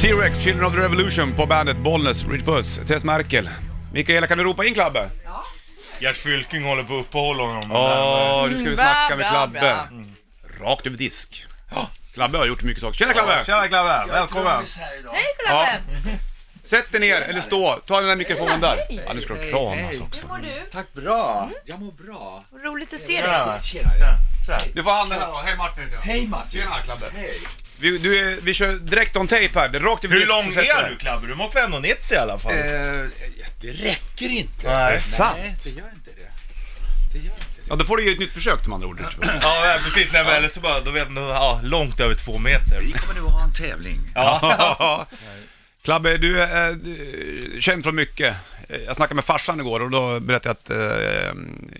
T-Rex, Children of the Revolution på bandet Bollnäs, Rich Puss, Tess Merkel. Mikaela, kan du ropa in Klabbe? Gert Fylking håller på att uppehålla honom. Åh, nu ska vi Mm, snacka med Klabbe. Mm. Rakt över disk. Klabbe har gjort mycket saker. Tjena Klabbe! Tjena Klabbe, välkommen! Hej Klabbe! Sätt dig ner, eller stå. Ta den där mikrofonen där. Ja, nu ska du kramas också. Hur mår du? Tack bra! Jag mår bra. Vad Roligt att se dig. Tjena! Du får handen här då. Hej Martin heter jag. Hej Martin. Tjena Klabbe. Hej. Vi, du är, vi kör direkt on tape här. Det är Rakt över Hur så lång sätter är jag. du Klabbe? Du måste vara 1,90 i alla fall. Eh, det räcker inte. Nej. Är det sant? Nej, det gör inte det. Det gör inte det. Ja, då får du ju ett nytt försök med andra ord. Ja nej, precis, nej, men eller så bara, då vet du, ja, långt över två meter. Vi kommer nu ha en tävling. Ja. Klabbe, du är eh, känd från mycket. Eh, Jag snackade med farsan igår och då berättade jag att eh,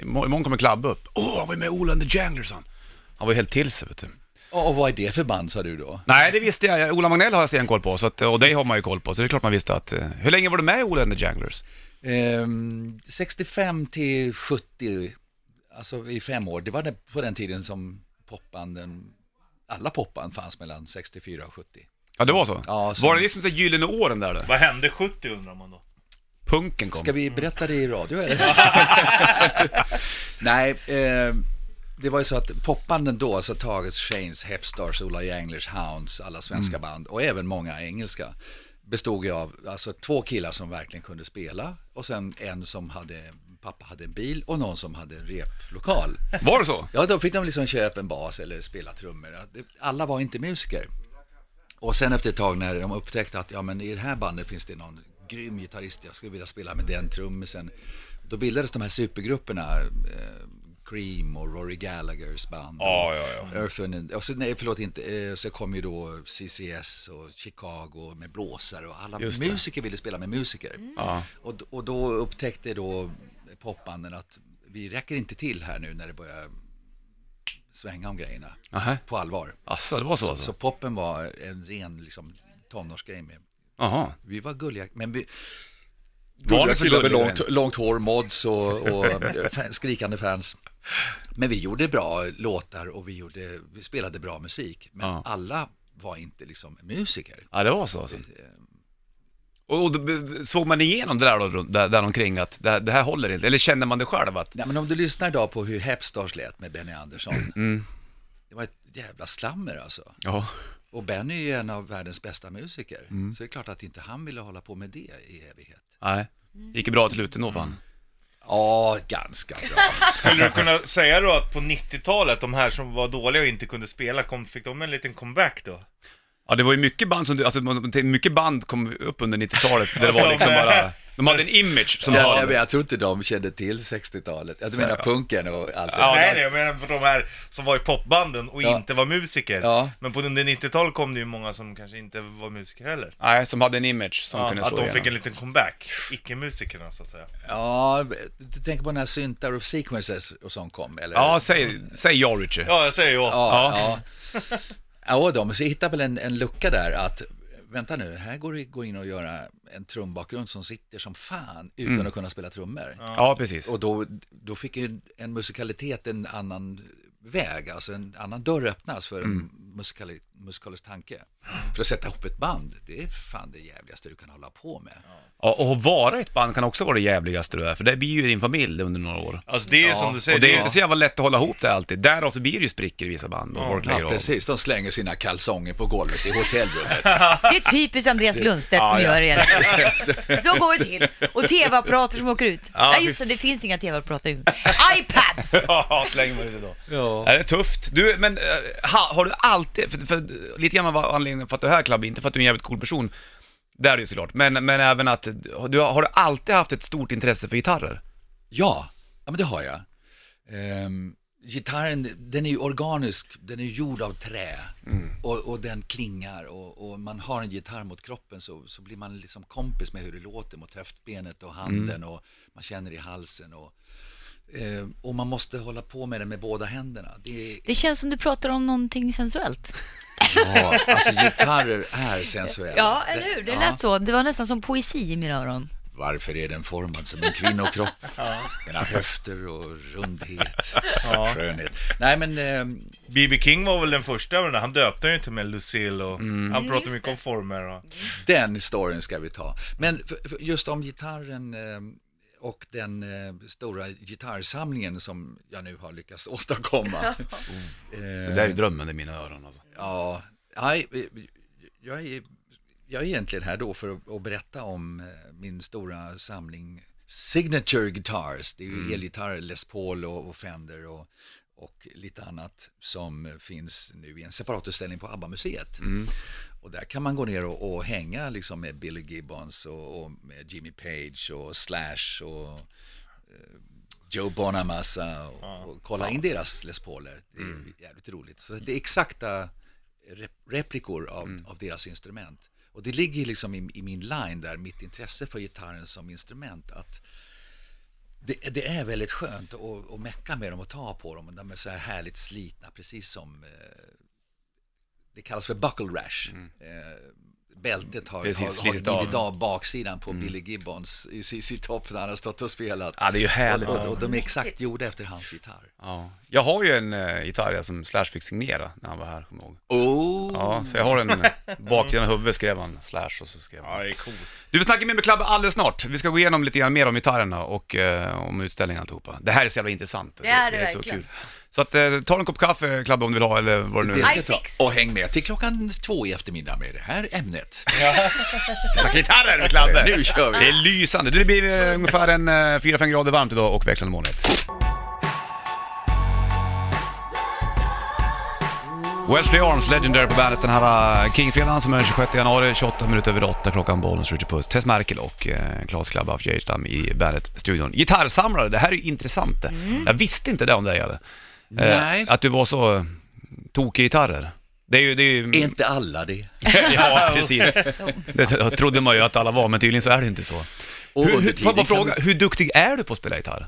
imo- imorgon kommer Klabbe upp. Åh, han var ju med i Ola and the Janglers han. Han var ju helt till sig vet du. Och vad är det för band sa du då? Nej, det visste jag. Ola Magnell har jag stenkoll på, så att, och dig har man ju koll på, så det är klart man visste att... eh, Hur länge var du med i Ola and the Janglers? Ehm, 65 till 70, alltså i fem år. Det var det på den tiden som popbanden, alla popband fanns mellan 64 och 70. Ja, det var så? Ja, så- Var det liksom så här gyllene åren där då? Vad hände 70 undrar man då? Punken kom. Ska vi berätta det i radio eller? Nej, eh, det var ju så att popbanden då, alltså Targets, Shanes, Hepstars, Ola Janglers, Hounds, alla svenska band och även många engelska bestod ju av alltså, två killar som verkligen kunde spela och sen en som hade, pappa hade en bil och någon som hade en replokal. Var det så? Ja, då fick de liksom köpa en bas eller spela trummor. Det- Alla var inte musiker. Och sen efter ett tag när de upptäckte att ja, men i det här bandet finns det någon grym gitarrist, jag skulle vilja spela med den trummisen. Då bildades de här supergrupperna, eh, Cream och Rory Gallaghers band. och Ja, ja, ja. Earth Wind- och så, nej, förlåt inte, eh, så kom ju då CCS och Chicago med blåsare och alla Just det. musiker ville spela med musiker. Ja. Och, och då upptäckte då popbanden att vi räcker inte till här nu när det börjar svänga om grejerna Nähä. på allvar. Asså, det var så Så alltså? poppen var en ren liksom, tonårsgrej med. Jaha. Vi var gulliga, men vi... Gulliga så killar med långt, långt hår, mods och, och eh, skrikande fans. Men vi gjorde bra låtar och vi, gjorde, vi spelade bra musik. Men Ja. alla var inte liksom musiker. Ja, det var så alltså. Och, och då såg man igenom det där då, där, där omkring att det, här- det här håller inte? Eller kände man det själv att... Nej, men om du lyssnar idag på hur Hepstars lät med Benny Andersson. Mm. Det var ett jävla slammer alltså. Ja. Och Benny är ju en av världens bästa musiker. Mm. Så det är klart att inte han ville hålla på med det i evighet. Nej. Gick det bra till slut ändå fan? Ja, ganska bra. Skulle du kunna säga då att på 90-talet, de här som var dåliga och inte kunde spela, kom, fick de en liten comeback då? Ja, det var ju mycket band som du, alltså mycket band kom upp under 90-talet där det var Alltså, liksom bara, de hade en image som Ja, höll. jag, jag tror inte de kände till 60-talet. Jag menar ja. punken och allt det Ja, nej, där. nej, jag menar på de här som var i popbanden och Ja. inte var musiker. Ja. Men på under 90-talet kom det ju många som kanske inte var musiker heller. Nej, som hade en image som Ja, kunde att slå de igenom. fick en liten comeback. Icke-musikerna så att säga. Ja, du tänker på när syntar och sequences och sånt kom, eller? Ja, säg, säg ja Richie. Ja, jag säger ja. Ja, ja. ja de, så hittade väl en, en lucka där att vänta nu, här går det går in och göra en trumbakgrund som sitter som fan utan Mm. att kunna spela trummor. Ja, precis. Och då, då fick ju en musikalitet en annan väg, alltså en annan dörr öppnas för en musikali, musikalisk tanke. För att sätta ihop ett band, det är fan det jävligaste du kan hålla på med. Ja, och att vara ett band kan också vara det jävligaste du är, för det blir ju din familj under några år. Alltså det är som du säger, Och det är ju inte så jävla lätt att hålla ihop det alltid. Därav så blir det ju sprickor i vissa band och folk lägger Ja, av. precis. De slänger sina kalsonger på golvet i hotellrummet. Det är typiskt Andreas Lundstedt som gör det. Så går det till. Och tv-apparater som åker ut. Ja, Nej just det, det finns inga tv-apparater ut. iPads! Ja, slänger man ut det då. Ja. Ja, det är tufft. Du, men eh, ha, har du alltid, för, för lite grann av anledningen för att du är här Club, inte för att du är en jävligt cool person, det är du såklart, men, men även att, du, har du alltid haft ett stort intresse för gitarrer? Ja, ja men det har jag. Ehm, gitarren, den är ju organisk, den är gjord av trä. Och, och den klingar och, och man har en gitarr mot kroppen så, så blir man liksom kompis med hur det låter mot höftbenet och handen och man känner i halsen och, och man måste hålla på med det med båda händerna. Det är, Det känns som du pratar om någonting sensuellt. ja, alltså gitarrer är sensuella. Ja, eller hur? Det ja. lät så. Det var nästan som poesi i mina öron. Varför är den formad som en kvinnokropp? Den har höfter och rundhet, Ja. skönhet. Nej men, eh, B.B. King var väl den första, men han döpte ju till med Lucille och han pratade mycket om former och... den storyn ska vi ta. Men just om gitarren eh, och den eh, stora gitarrsamlingen som jag nu har lyckats åstadkomma. Det Eh, där är drömmen i mina öron alltså. Ja, nej, jag är, jag är egentligen här då för att, att berätta om eh, min stora samling Signature Guitars. Det är ju elgitarrer, Les Paul och, och Fender och, och lite annat som finns nu i en separatutställning på ABBA-museet. Och där kan man gå ner och, och hänga liksom med Billy Gibbons och, och med Jimmy Page och Slash och eh, Joe Bonamassa och, och kolla in deras Les Pauler. Det är jävligt roligt. Så det är exakta rep- replikor av, av deras instrument. Och det ligger liksom i, i min line där, mitt intresse för gitarren som instrument, att det, det är väldigt skönt att, att mecka med dem och ta på dem. De är så här härligt slitna, precis som eh, det kallas för buckle rash. Eh, bältet har, Precis, har, har slitit av. glidit av baksidan på Billy Gibbons i CC Top när han har stått och spelat. Ja, det är ju härligt. Och, och, och de är exakt gjorda efter hans gitarr. Ja. Jag har ju en uh, gitarr som Slash fick signera när han var här, kommer jag ihåg. Oh. Ja, så jag har en eh, baksidan av huvudet skrev han Slash och så skrev Ja, han. det är coolt. Du, vi snackar med Klabbe alldeles snart. Vi ska gå igenom lite grann mer om gitarrerna och eh, om utställningen och alltihopa. Det här är så jävla intressant. Det är det är så verkligen. kul. Så att, eh, ta en kopp kaffe Klabbe om du vill ha eller vad det nu är. jag iFix. Och häng med till klockan två i eftermiddag med det här ämnet. Vi snackar gitarrer med Klabbe. Nu kör vi. Det är lysande. Det blir eh, ungefär en eh, 4-5 grader varmt idag och växlande molnigt. Wesley Arms, Legendary på bandet den här eh, King-fredagen som är den 26 januari, 28 minuter över 8 klockan, Bollens Richard Puss, Tess Merkel och eh, Claes Klabbe av Geijerstam i bandet-studion. Gitarrsamlare, det här är ju intressant det. Jag visste inte det om dig eller? Nej. Att du var så eh, tokig i gitarrer. Det är ju... Det är ju... Är inte alla det? ja, precis. Det trodde man ju att alla var, men tydligen så är det inte så. Och Hur, hur, får jag bara fråga, hur duktig är du på att spela gitarr?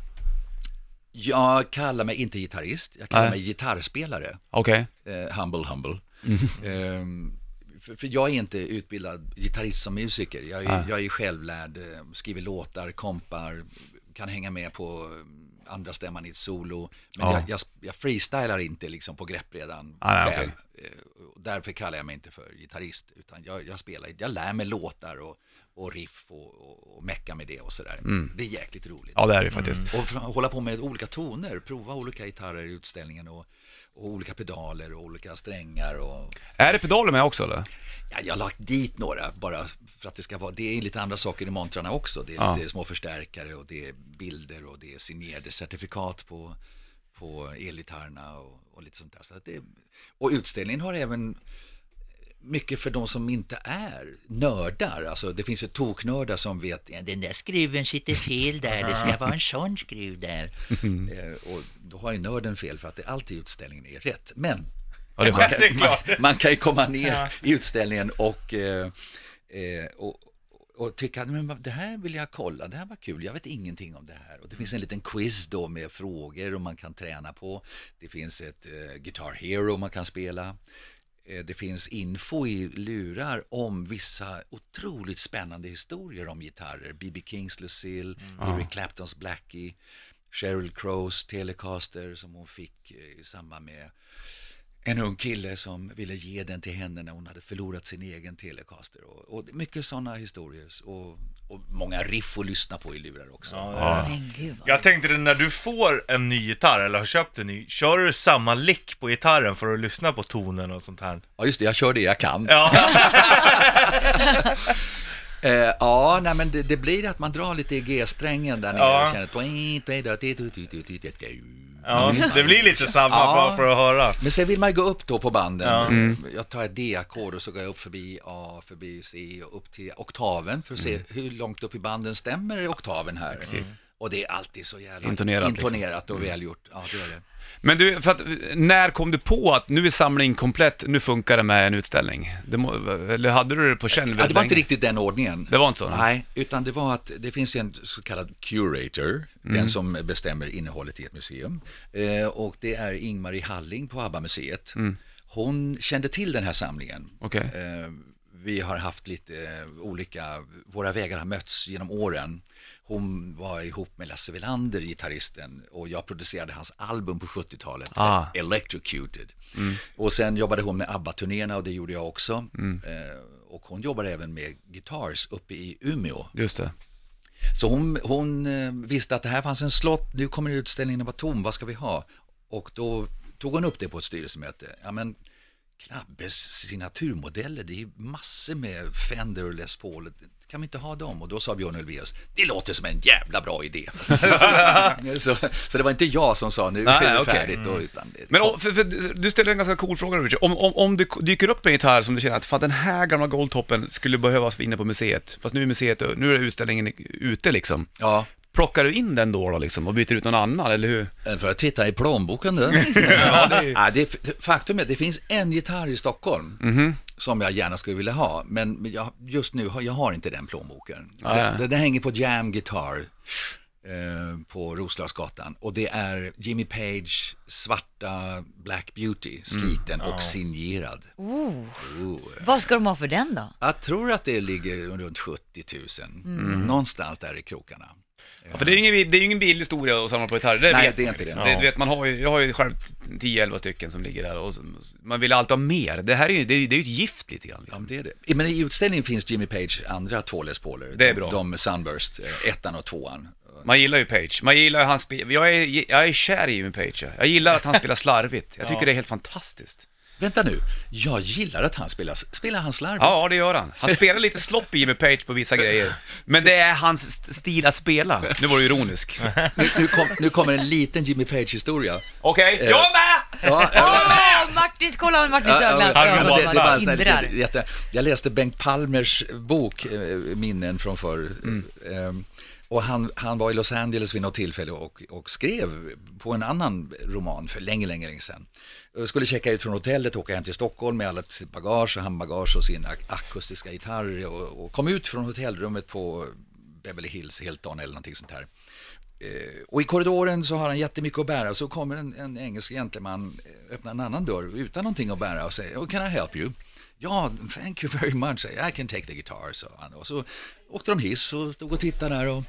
Jag kallar mig inte gitarrist, jag kallar Nej. mig gitarrspelare. Okej. Eh, humble, humble. Mhm. Ehm, för, för jag är inte utbildad gitarrist som musiker. Jag är, Nej. jag är självlärd, eh, skriver låtar, kompar, kan hänga med på eh, andra stämman i ett solo. Men Ja. jag, jag, jag freestylar inte liksom på greppbrädan Ah, nej, själv. okej. Eh, och Därför kallar jag mig inte för gitarrist, utan jag, jag spelar, jag lär mig låtar och, och riff och, och, och mecka med det och sådär. Det är jäkligt roligt. Mm. Ja, det är det faktiskt. Och fr- hålla på med olika toner, prova olika gitarrer i utställningen och, och olika pedaler och olika strängar. Och, Är det pedaler med också eller? ja, jag har lagt dit några bara för att det ska vara, det är lite andra saker i montrarna också. Det är Ja. lite små förstärkare och det är bilder och det är signerade certifikat på, på elgitarrerna och, och lite sånt där. Så det, och utställningen har även mycket för de som inte är nördar. Alltså det finns ju toknördar som vet den där skruven sitter fel där, det ska vara en sån skruv där. eh, och då har ju nörden fel för att det alltid utställningen är rätt. Men Ja, man, kan, man, man kan ju komma ner i utställningen och, eh, eh, och, och tycka men det här vill jag kolla, det här var kul, jag vet ingenting om det här. Och det finns en liten quiz då med frågor och man kan träna på. Det finns ett eh, Guitar Hero man kan spela. Eh, Det finns info i lurar om vissa otroligt spännande historier om gitarrer. B.B. Kings Lucille, Eric Claptons Blackie, Sheryl Crows Telecaster som hon fick eh, i samband med en ung kille som ville ge den till henne när hon hade förlorat sin egen Telecaster. Och, och mycket sådana historier och, och många riff att lyssna på i lurar också. Ja. Gud vad... Jag tänkte det, när du får en ny gitarr eller har köpt en ny, kör du samma lick på gitarren för att lyssna på tonen och sånt här? Ja, just det, jag kör det jag kan. Ja, Eh, ja, nej, men det, det blir att man drar lite i G-strängen där nere Ja. och känner... ja det blir lite samma Ja. för, för att höra. Men sen vill man ju gå upp då på banden. Ja. Jag tar ett D-ackord och så går jag upp förbi A, förbi C och upp till oktaven för att se hur långt upp i banden stämmer oktaven här. Och det är alltid så jävla Intonerat, liksom. intonerat och välgjort. Ja, det är det. Men du, för att, när kom du på att nu är samlingen komplett, nu funkar det med en utställning? Det må, eller hade du det på känn Ja, det var inte länge? riktigt den ordningen. Det var inte så? Nej, utan det var att det finns ju en så kallad curator, den som bestämmer innehållet i ett museum. Eh, och det är Ingmarie Halling på ABBA-museet. Hon kände till den här samlingen Okej. eh, vi har haft lite eh, olika, våra vägar har mötts genom åren. Hon var ihop med Lasse Welander, gitarristen, och jag producerade hans album på 70-talet, Ah. Electrocuted. Och sen jobbade hon med ABBA-turnéerna och det gjorde jag också. Eh, och hon jobbar även med Guitars uppe i Umeå. Just det. Så hon, hon eh, visste att det här fanns en slott, nu kommer utställningen att vara tom, vad ska vi ha? Och då tog hon upp det på ett styrelsemöte. Ja men Klabbes signaturmodeller, det är massor med Fender och Les Paul, kan vi inte ha dem? Och då sa Björn Ulvaeus, det låter som en jävla bra idé. så, så det var inte jag som sa nu är det okej. färdigt. Då, utan det, Men om, för, för, du ställde en ganska cool fråga Richard. Om, om, om det dyker upp en gitarr som du känner att fan, den här gamla Goldtoppen skulle behövas inne på museet, fast nu är museet, nu är utställningen ute liksom. ja, Plockar du in den då, då liksom, och byter ut någon annan, eller hur? för att titta i plånboken du. Ja, det är... Ja, det, faktum är att det finns en gitarr i Stockholm Mhm. som jag gärna skulle vilja ha, men jag, just nu har jag har inte den plånboken. Ah, den, ja. den, hänger på Jam Guitar eh, på Roslagsgatan och det är Jimmy Page svarta Black Beauty, sliten och signerad. Oh. Oh. Vad ska de ha för den då? Jag tror att det ligger runt 70 000, någonstans där i krokarna. Ja, för det är ju ingen, det är ju ingen billig historia att samla på gitarrer, det Nej, vet det är man inte ju, liksom. det. det. Du vet, man har ju, jag har ju själv 10-11 stycken som ligger där och så, man vill alltid ha mer. Det här är ju, det är, ju- det är ju ett gift lite grann. Ja, Liksom. men det är det. Men i utställningen finns Jimmy Page andra två Les Pauler. Det är de, bra. De Sunburst, eh, ettan och tvåan. Man gillar ju Page, man gillar ju hans spel. Jag är, jag är kär i Jimmy Page. Jag gillar att han spelar slarvigt. Jag tycker det är helt fantastiskt. Vänta nu, jag gillar att han spelar, spelar han slarvigt? Ja, det gör han. Han spelar lite sloppy Jimmy Page på vissa grejer. Men det är hans st- stil att spela. Nu var du ironisk. Nu, nu, kom, nu kommer en liten Jimmy Page-historia. Okej, jag är med! Ja, ja, Åh, Martins, kolla vad Martins ja, ögon ja, det, det bara sån här jätte, Jag läste Bengt Palmers bok, eh, Minnen från förr. Mm. Eh, och han, han var i Los Angeles vid något tillfälle och, och skrev på en annan roman för länge, länge, länge sedan. Jag skulle checka ut från hotellet, åka hem till Stockholm med alla sitt bagage och handbagage och sin ak- akustiska gitarr och, och kom ut från hotellrummet på Beverly Hills, Hilton eller någonting sånt här. Eh, och i korridoren så har han jättemycket att bära. Så kommer en, en engelsk gentleman, öppna öppnar en annan dörr utan någonting att bära och säger oh, “Can I help you?” Ja, thank you very much. I can take the guitar, sa han. Och så åkte de hiss och stod och tittade där och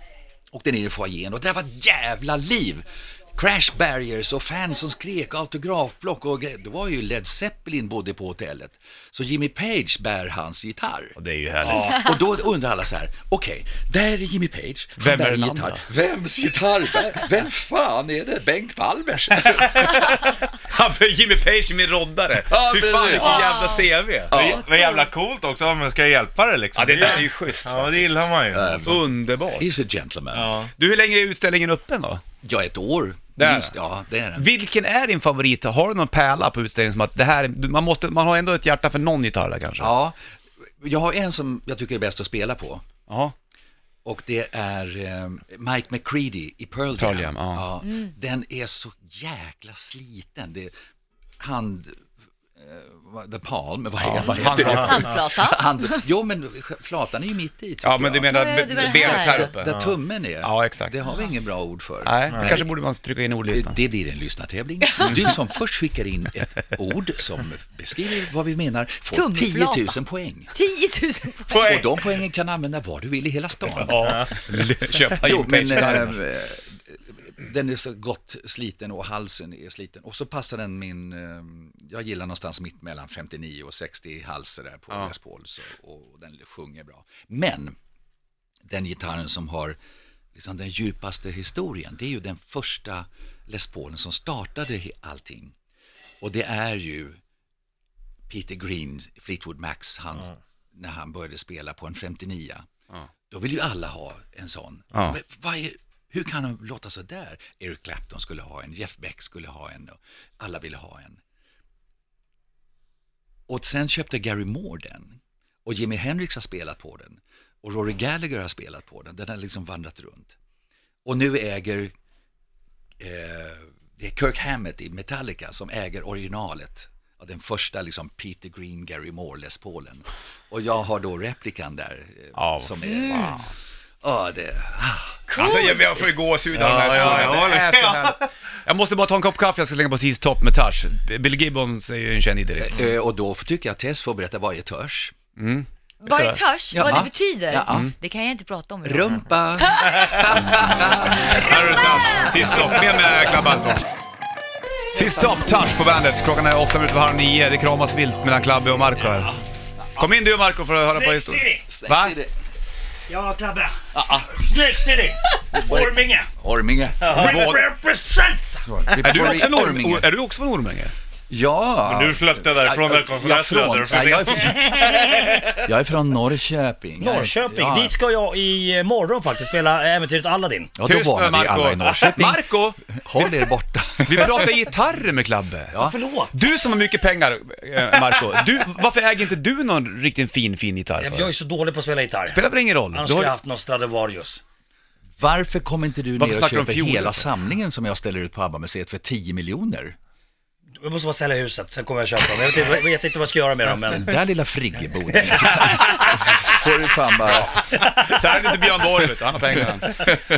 åkte ner i foajén och det var ett jävla liv. Crash barriers och fans som skrek autografblock och grejer. Det var ju Led Zeppelin bodde på hotellet. Så Jimmy Page bär hans gitarr. Och det är ju härligt. Och då undrar alla så här, okej, där är Jimmy Page, han Vem är bär den en andra? gitarr. Vems gitarr? bär- Vem fan är det? Bengt Palmers? Han Jimmy Page med roddare. Ja, Fy fan vilken Ja. jävla CV. Det var jävla coolt också, ja, men ska jag hjälpa dig liksom? Ja, det där är ju schysst Ja, det gillar man ju. Underbart. He's a gentleman. Ja, Ja. Du, hur länge är utställningen öppen då? Ett år. Det är Minst, ja, det är det. Vilken är din favorit? Har du någon pärla på utställningen som att det här, man måste, man har ändå ett hjärta för någon gitarr där kanske? Ja, jag har en som jag tycker är bäst att spela på. Ja. Och det är eh, Mike McCready i Pearl Jam. Pearl Jam, ja. Den är så jäkla sliten. Det, hand... Eh, the palm, vad, Ja, vad heter det? Handflatan. Hand, jo, men flatan är ju mitt i, Ja, men du menar benet här. uppe? där tummen är. Ja, exakt. Det har vi ingen bra ord för. Nej, det kanske borde man trycka in ordlistan. Det blir en lyssnartävling. Du som först skickar in ett ord som beskriver vad vi menar får 10 Tumflata. 000 poäng. 10 000 Och Poäng! de poängen kan använda var du vill i hela stan. Ja, köpa Jo, Jimmy men eh, den är så gott sliten och halsen är sliten. Och så passar den min, eh, jag gillar någonstans mitt mellan 59 och 60 halser där på Ja. Les Paul. Och den sjunger bra. Men den gitarren som har liksom den djupaste historien, det är ju den första Les Paulen som startade allting. Och det är ju Peter Green, Fleetwood Macs, han, när han började spela på en 59. Ja. Då vill ju alla ha en sån. Ja. Men vad är, hur kan de låta så där? Eric Clapton skulle ha en, Jeff Beck skulle ha en, och alla ville ha en. Och sen köpte Gary Moore den. Och Jimi Hendrix har spelat på den. Och Rory Gallagher har spelat på den. Den har liksom vandrat runt. Och nu äger eh, det är Kirk Hammett i Metallica som äger originalet. Av den första liksom Peter Green, Gary Moore, Les Paulen. Och jag har då replikan där. eh, Ja, som är... Ja, det... Ah. Alltså jag, jag får ju gåshud av Ja, den här ja, ja, Det är så ja. här. Jag måste bara ta en kopp kaffe, jag ska slänga på Seas Top med Touch. Bill Gibbons är ju en känd gitarrist. Eh, Och då tycker jag att Tess får berätta vad är törs. Mm. Vad är törs? Ja. Vad det betyder? Ja. Det kan jag inte prata om. idag. Rumpa. Här är det Touch. Sist stopp. Med med klabban. Sist stopp, Touch på bandet. Klockan är åtta minuter över halv nio. Det kramas vilt mellan Klabbe och Marco här. Kom in du och Marco för att höra på historien. Va? Ja, Klabbe. Ah, Snake City! Orminge! Orminge. Represent! Är du också en orm- Orminge? Är du också från Orminge? Ja. Men du flötte därifrån där Ja, konferensledare. från- ja, jag, är från, jag är från Norrköping. Jag Norrköping. Ja, Dit ska jag i morgon faktiskt spela äventyret Aladdin. ja, då varnar vi alla i. Norrköping. Marco! Håll er borta. Vi pratar gitarrer med Klabbe. Ja. Förlåt. Du som har mycket pengar, eh, Marco. Du, varför äger inte du någon riktigt fin, fin gitarr? Jag För? är så dålig på att spela gitarr. Spelar väl ingen roll? Annars har skulle jag haft någon Stradivarius. Varför kommer inte du Varför ner och köper hela samlingen som jag ställer ut på ABBA-museet för 10 miljoner? Jag måste bara sälja huset, sen kommer jag köpa dem. Jag vet, inte- jag vet inte vad jag ska göra med dem, Den men... där lilla friggeboden får du fan bara... Sälj inte Björn Borg vet du, han har pengarna.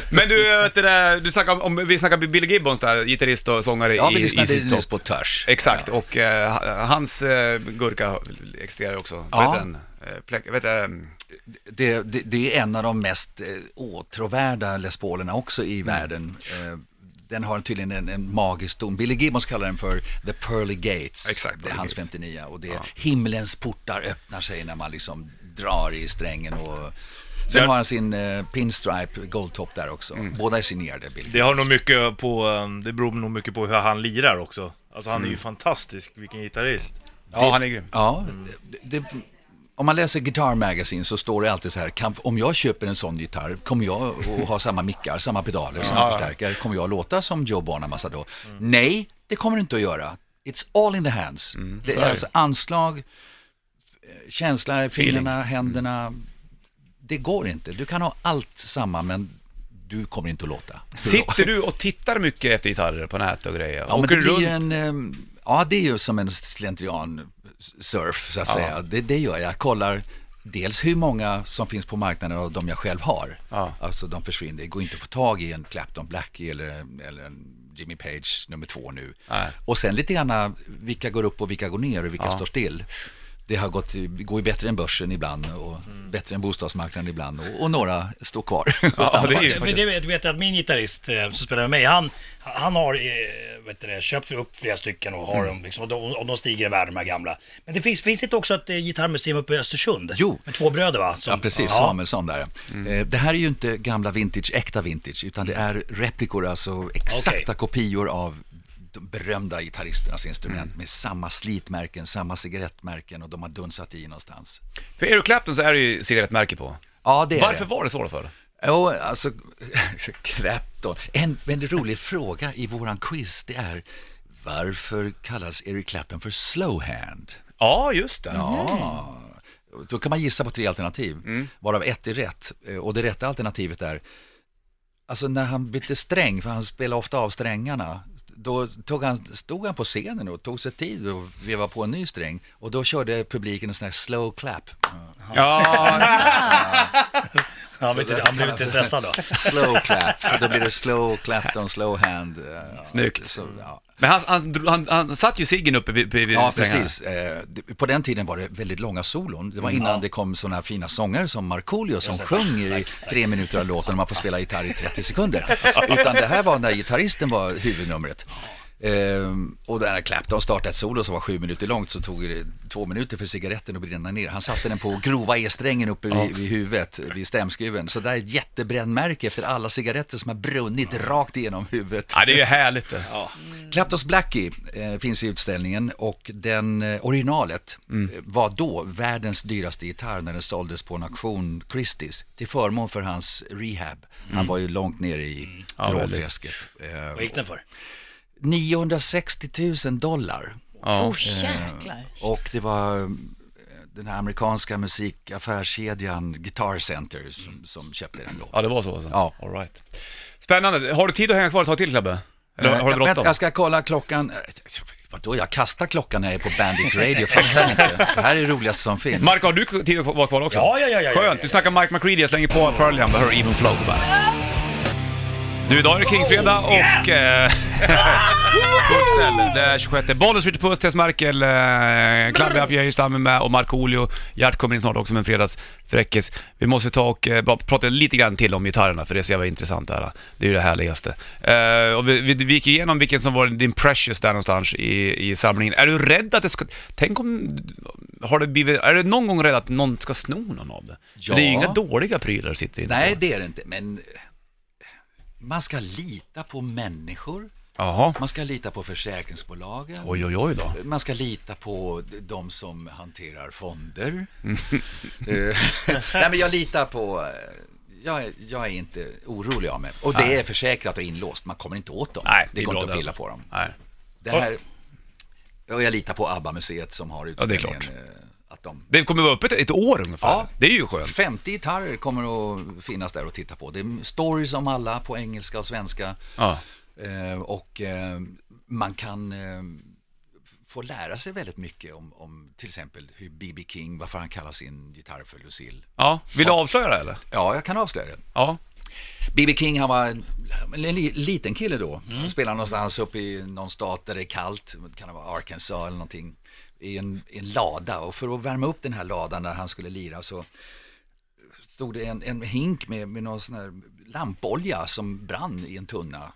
Men du, vet du, det, du snackar om, vi snackar Billy Gibbons där, gitarrist och sångare Ja, i vi lyssnade nyss på Törs. Exakt, och eh, hans eh, gurka existerar också. Vad Ja. heter den? Eh, vet du, Det, det, det är en av de mest eh, åtråvärda Les Paulerna också Mm. i världen. Den har tydligen en, en magisk ton. Billy Gibbons kallar den för The Pearly Gates. Exakt, det är hans Gates. 59 och det är himlens portar öppnar sig när man liksom drar i strängen och Sen har han sin eh, pinstripe goldtop där också. Mm. Båda är signerade Billy Det har nog mycket på, um, det beror nog mycket på hur han lirar också. Alltså han är Mm. ju fantastisk, vilken gitarrist. ja han är grym. Ja, det, det, om man läser Guitar Magazine så står det alltid så här, kan, om jag köper en sån gitarr, kommer jag att ha samma mickar, samma pedaler, samma Ja. förstärkare, kommer jag att låta som Joe Bonamassa då? Nej, det kommer du inte att göra. It's all in the hands. det så är det. alltså anslag, eh, känsla fingrarna, händerna. Det går inte. Du kan ha allt samma, men du kommer inte att låta. Sitter du och tittar mycket efter gitarrer på nätet och grejer? Ja, men det blir runt? en, ehm, ja det är ju som en slentrian surf så att Ja. säga. Det, det gör jag. Jag kollar dels hur många som finns på marknaden av de jag själv har. Ja. Alltså de försvinner. Det går inte att få tag i en Clapton Blackie eller, eller en Jimmy Page nummer två nu. Nej. Och sen lite grann vilka går upp och vilka går ner och vilka Ja. står still. Det har gått, det går ju bättre än börsen ibland och bättre än bostadsmarknaden ibland och, och några står kvar. och Ja, stannar. det Men det vet, vet jag att min gitarrist eh, som spelar med mig, han, han har eh, vet du det, köpt upp flera stycken och har dem liksom, och, de, och de stiger i värde de här gamla. Men det finns, finns inte också ett eh, gitarrmuseum uppe i Östersund? Jo. Med två bröder va? Som- Ja, precis. Samuelsson där. Eh, Det här är ju inte gamla vintage, äkta vintage, utan det är replikor, alltså exakta Okej. kopior av de berömda gitarristernas instrument med samma slitmärken, samma cigarettmärken och de har dunsat i någonstans. För Eric Clapton så är det ju cigarettmärke på. Ja, det är Varför det. var det så då för? Jo, alltså, Clapton. En väldigt rolig fråga i våran quiz, det är varför kallas Eric Clapton för slowhand? Ja, just det. Ja, då kan man gissa på tre alternativ, varav ett är rätt. Eh, Och det rätta alternativet är, alltså när han bytte sträng, för han spelar ofta av strängarna, då tog han, stod han på scenen och tog sig tid att veva på en ny sträng. Och då körde publiken en sån här slow clap. Ja, Han, blev inte- han blev inte stressad då. Slow clap, då blir det slow Clapton, slow hand. Snyggt. Så, ja. Men han, han, han, han satt ju ciggen uppe vid, vid Ja, strängarna. precis. Eh, det- På den tiden var det väldigt långa solon. Det var innan det kom sådana här fina sångare som Markoolio som sjunger i tre minuter av låten och man får spela gitarr i 30 sekunder. Utan det här var när gitarristen var huvudnumret. Ehm, och när Clapton startade ett solo som var sju minuter långt så tog det två minuter för cigaretten att brinna ner. Han satte den på grova E-strängen uppe vid, vid huvudet, vid stämskruven. Så där är ett jättebrännmärke efter alla cigaretter som har brunnit rakt igenom huvudet. Ja, det är ju härligt det. Claptons Blackie eh, finns i utställningen och den eh, originalet Mm. eh, var då världens dyraste gitarr när den såldes på en auktion Christie's till förmån för hans rehab. Han var ju långt nere i Mm. Ja, drogträsket. Vad Eh, gick den för? 960 000 dollar Ja. Åh jäklar. och det var eh, den här amerikanska musikaffärskedjan Guitar Center som, som köpte den då. ja, det var så alltså. Ja. All right. Spännande. Har du tid att hänga kvar ett tag till Klabbe? Eller Eh, har du vänta, bråttom? Jag ska kolla klockan. Vadå, jag kastar klockan när jag är på Bandit Radio, fattar ni inte? Det här är det roligaste som finns. Marco, har du tid att vara kvar också? Ja, ja, ja, ja, ja, Skönt. ja. Du snackar Mike McCready, jag slänger på Pearl Jam, hör du Even Flow på bandet. Du, idag är det Kingfredag och... Eh, fullt ställ. Det är 26. Bollens Richard Puss, Tess Merkel, eh, är stammen med och Markoolio. Gert kommer in snart också med en fredagsfräckis. Vi måste ta och eh, bara prata lite grann till om gitarrerna för det är så jävla intressant det här. Det är ju det härligaste. Eh, och vi, vi, vi gick igenom vilken som var din precious där någonstans i, i samlingen. Är du rädd att det ska... Tänk om... Har det blivit, är du någon gång rädd att någon ska sno någon av det? För det är ju Ja. inga dåliga prylar du sitter inne Nej, det är det inte. Men man ska lita på människor. Jaha. Man ska lita på försäkringsbolagen. Oj, oj, oj då. Man ska lita på de som hanterar fonder. Eh, Nej, men jag litar på... eh, Jag, är- jag är inte orolig av mig. Och det är försäkrat och inlåst. Man kommer inte åt dem. Nej, det går inte att pilla på dem. Nej. Det här... Och jag litar på ABBA-museet som har utställningen. klart. Att de Det kommer vara öppet ett år ungefär. Ja. Det är ju skönt. 50 gitarrer kommer att finnas där och titta på. Det är stories om alla på engelska och svenska. Ja. Eh, och eh, man kan eh, få lära sig väldigt mycket om, om till exempel hur B.B. King, varför han kallar sin gitarr för Lucille. ja. Vill du avslöja det eller? Ja, jag kan avslöja det. Ja. B.B. King, han var en, en li, liten kille då. Han spelade någonstans uppe i någon stat där det är kallt, det kan det vara Arkansas eller någonting, i en, i en lada. Och för att värma upp den här ladan när han skulle lira så stod det en, en hink med, med någon sån här lampolja som brann i en tunna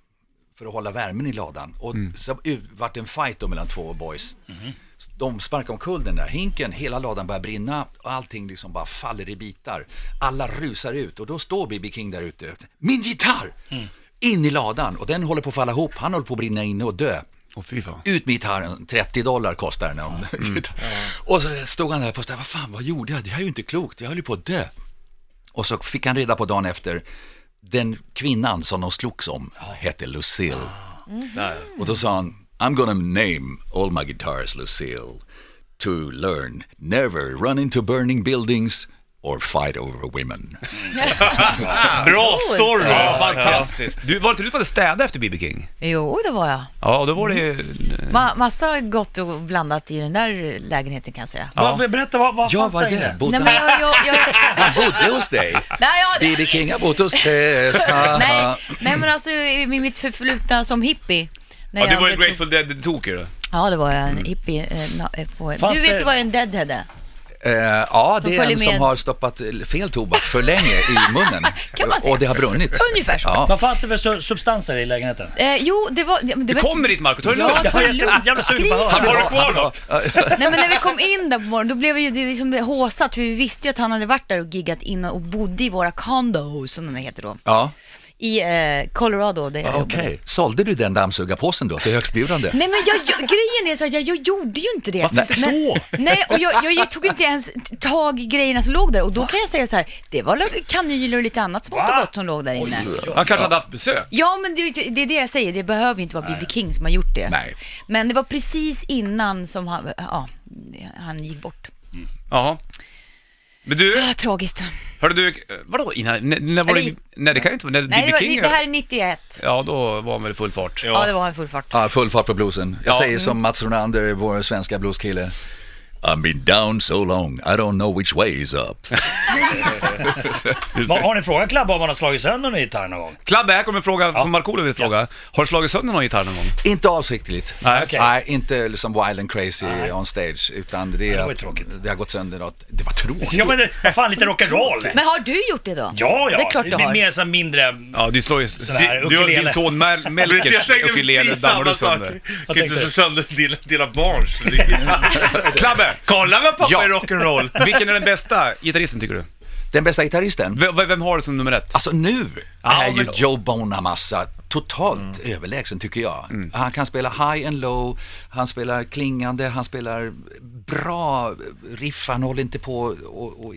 för att hålla värmen i ladan. Och så ut- vart det en fight då mellan två boys. De sparkar omkull den där hinken, hela ladan börjar brinna och allting liksom bara faller i bitar. Alla rusar ut och då står B.B. King där ute. Min gitarr! In i ladan och den håller på att falla ihop. Han håller på att brinna inne och dö. Fan. Ut med gitarren, 30 dollar kostar den. om- Och så stod han där på stället, vad fan, vad gjorde jag? Det här är ju inte klokt, jag höll ju på att dö. Och så fick han reda på dagen efter, den kvinnan som de slogs om hette Lucille. Nej. Och då sa han, I'm gonna name all my guitars Lucille to learn never run into burning buildings or fight over women. Bra story! Ja, fantastiskt. Du, var inte du på att städa efter B.B. King? Jo, det var jag. Ja, och då var det ju... Ma- massa gott och blandat i den där lägenheten kan jag säga. Ja. Va, berätta, vad, vad Jag fanns var där inne? där, bodde, Nej, men jag, jag, jag, han bodde hos dig. nej, B.B. King har bott hos Tess. nej, nej, men alltså i mitt förflutna som hippie. när Ja, du jag var ju blev- Grateful Dead-tokig du. Ja, det var jag, en hippie. Eh, na- eh, på, Fanns du vet det- ju vad en deadhead är? Eh, ja, Som det är en som med. har stoppat fel tobak för länge i munnen. Kan man säga. Och det har brunnit. Ungefär så. Ja. Vad fanns det för su- substanser i lägenheten? Eh, jo, det var... Det, Du var kommer dit Marco, ta det lugnt. Jag är jävla sugen på att höra. Har du kvar något? Nej men när vi kom in där på morgonen, då blev vi ju liksom håsat, för vi visste ju att han hade varit där och giggat in och bodde i våra condos, som de heter då, Ja, i eh, Colorado där jag okej. jobbade. Sålde du den dammsugarpåsen då till högstbjudande? Nej men jag, jag, grejen är så att jag, jag gjorde ju inte det. Varför inte men, då? Nej, och jag, jag, jag tog inte ens tag i grejerna som låg där och då kan jag säga så här, det var kanyler och lite annat smått och gott som låg där inne. Han kanske hade haft besök. Ja, men det, det är det jag säger, det behöver inte vara B.B. King som har gjort det. Nej. Men det var precis innan som han, ja, han gick bort. Jaha. Men du, Ah, tragiskt. hörde du, vadå innan, när, när var det, nej det kan inte vara, när Nej, det, King det, det här är 91. Ja, då var han väl i full fart. Ja, det var en full fart. Ja, full fart på bluesen. Jag Ja. säger som Mats Ronander, vår svenska blueskille. I've been down so long, I don't know which way is up. Har ni frågat Klabbe om han har slagit sönder någon gitarr någon gång? Klabbe, här kommer en fråga som Markoolio vill fråga. Har du slagit sönder någon gitarr någon gång? inte avsiktligt. Nej. Okej. Nej, inte liksom wild and crazy on stage, utan det, är det var ju tråkigt. det har gått sönder något. Det var tråkigt. Ja men det, vad fan lite rock'n'roll? Men har du gjort det då? Ja, ja. Det är klart du har. Mer så här mindre... Ja, du slår ju... Här du, ukulele. din son Mel- Melkers jag tänkte ukulele precis dammar du samma sak. sönder. Kan inte tänkte du? sönder dina, dina barns gitarr. Klabbe! Kolla vad pappa Ja. är rock'n'roll! Vilken är den bästa gitarristen tycker du? Den bästa gitarristen? V- vem har du som nummer ett? Alltså nu Ja, är ju Joe Bonamassa totalt överlägsen tycker jag. Han kan spela high and low, han spelar klingande, han spelar bra riff, han håller inte på och, och,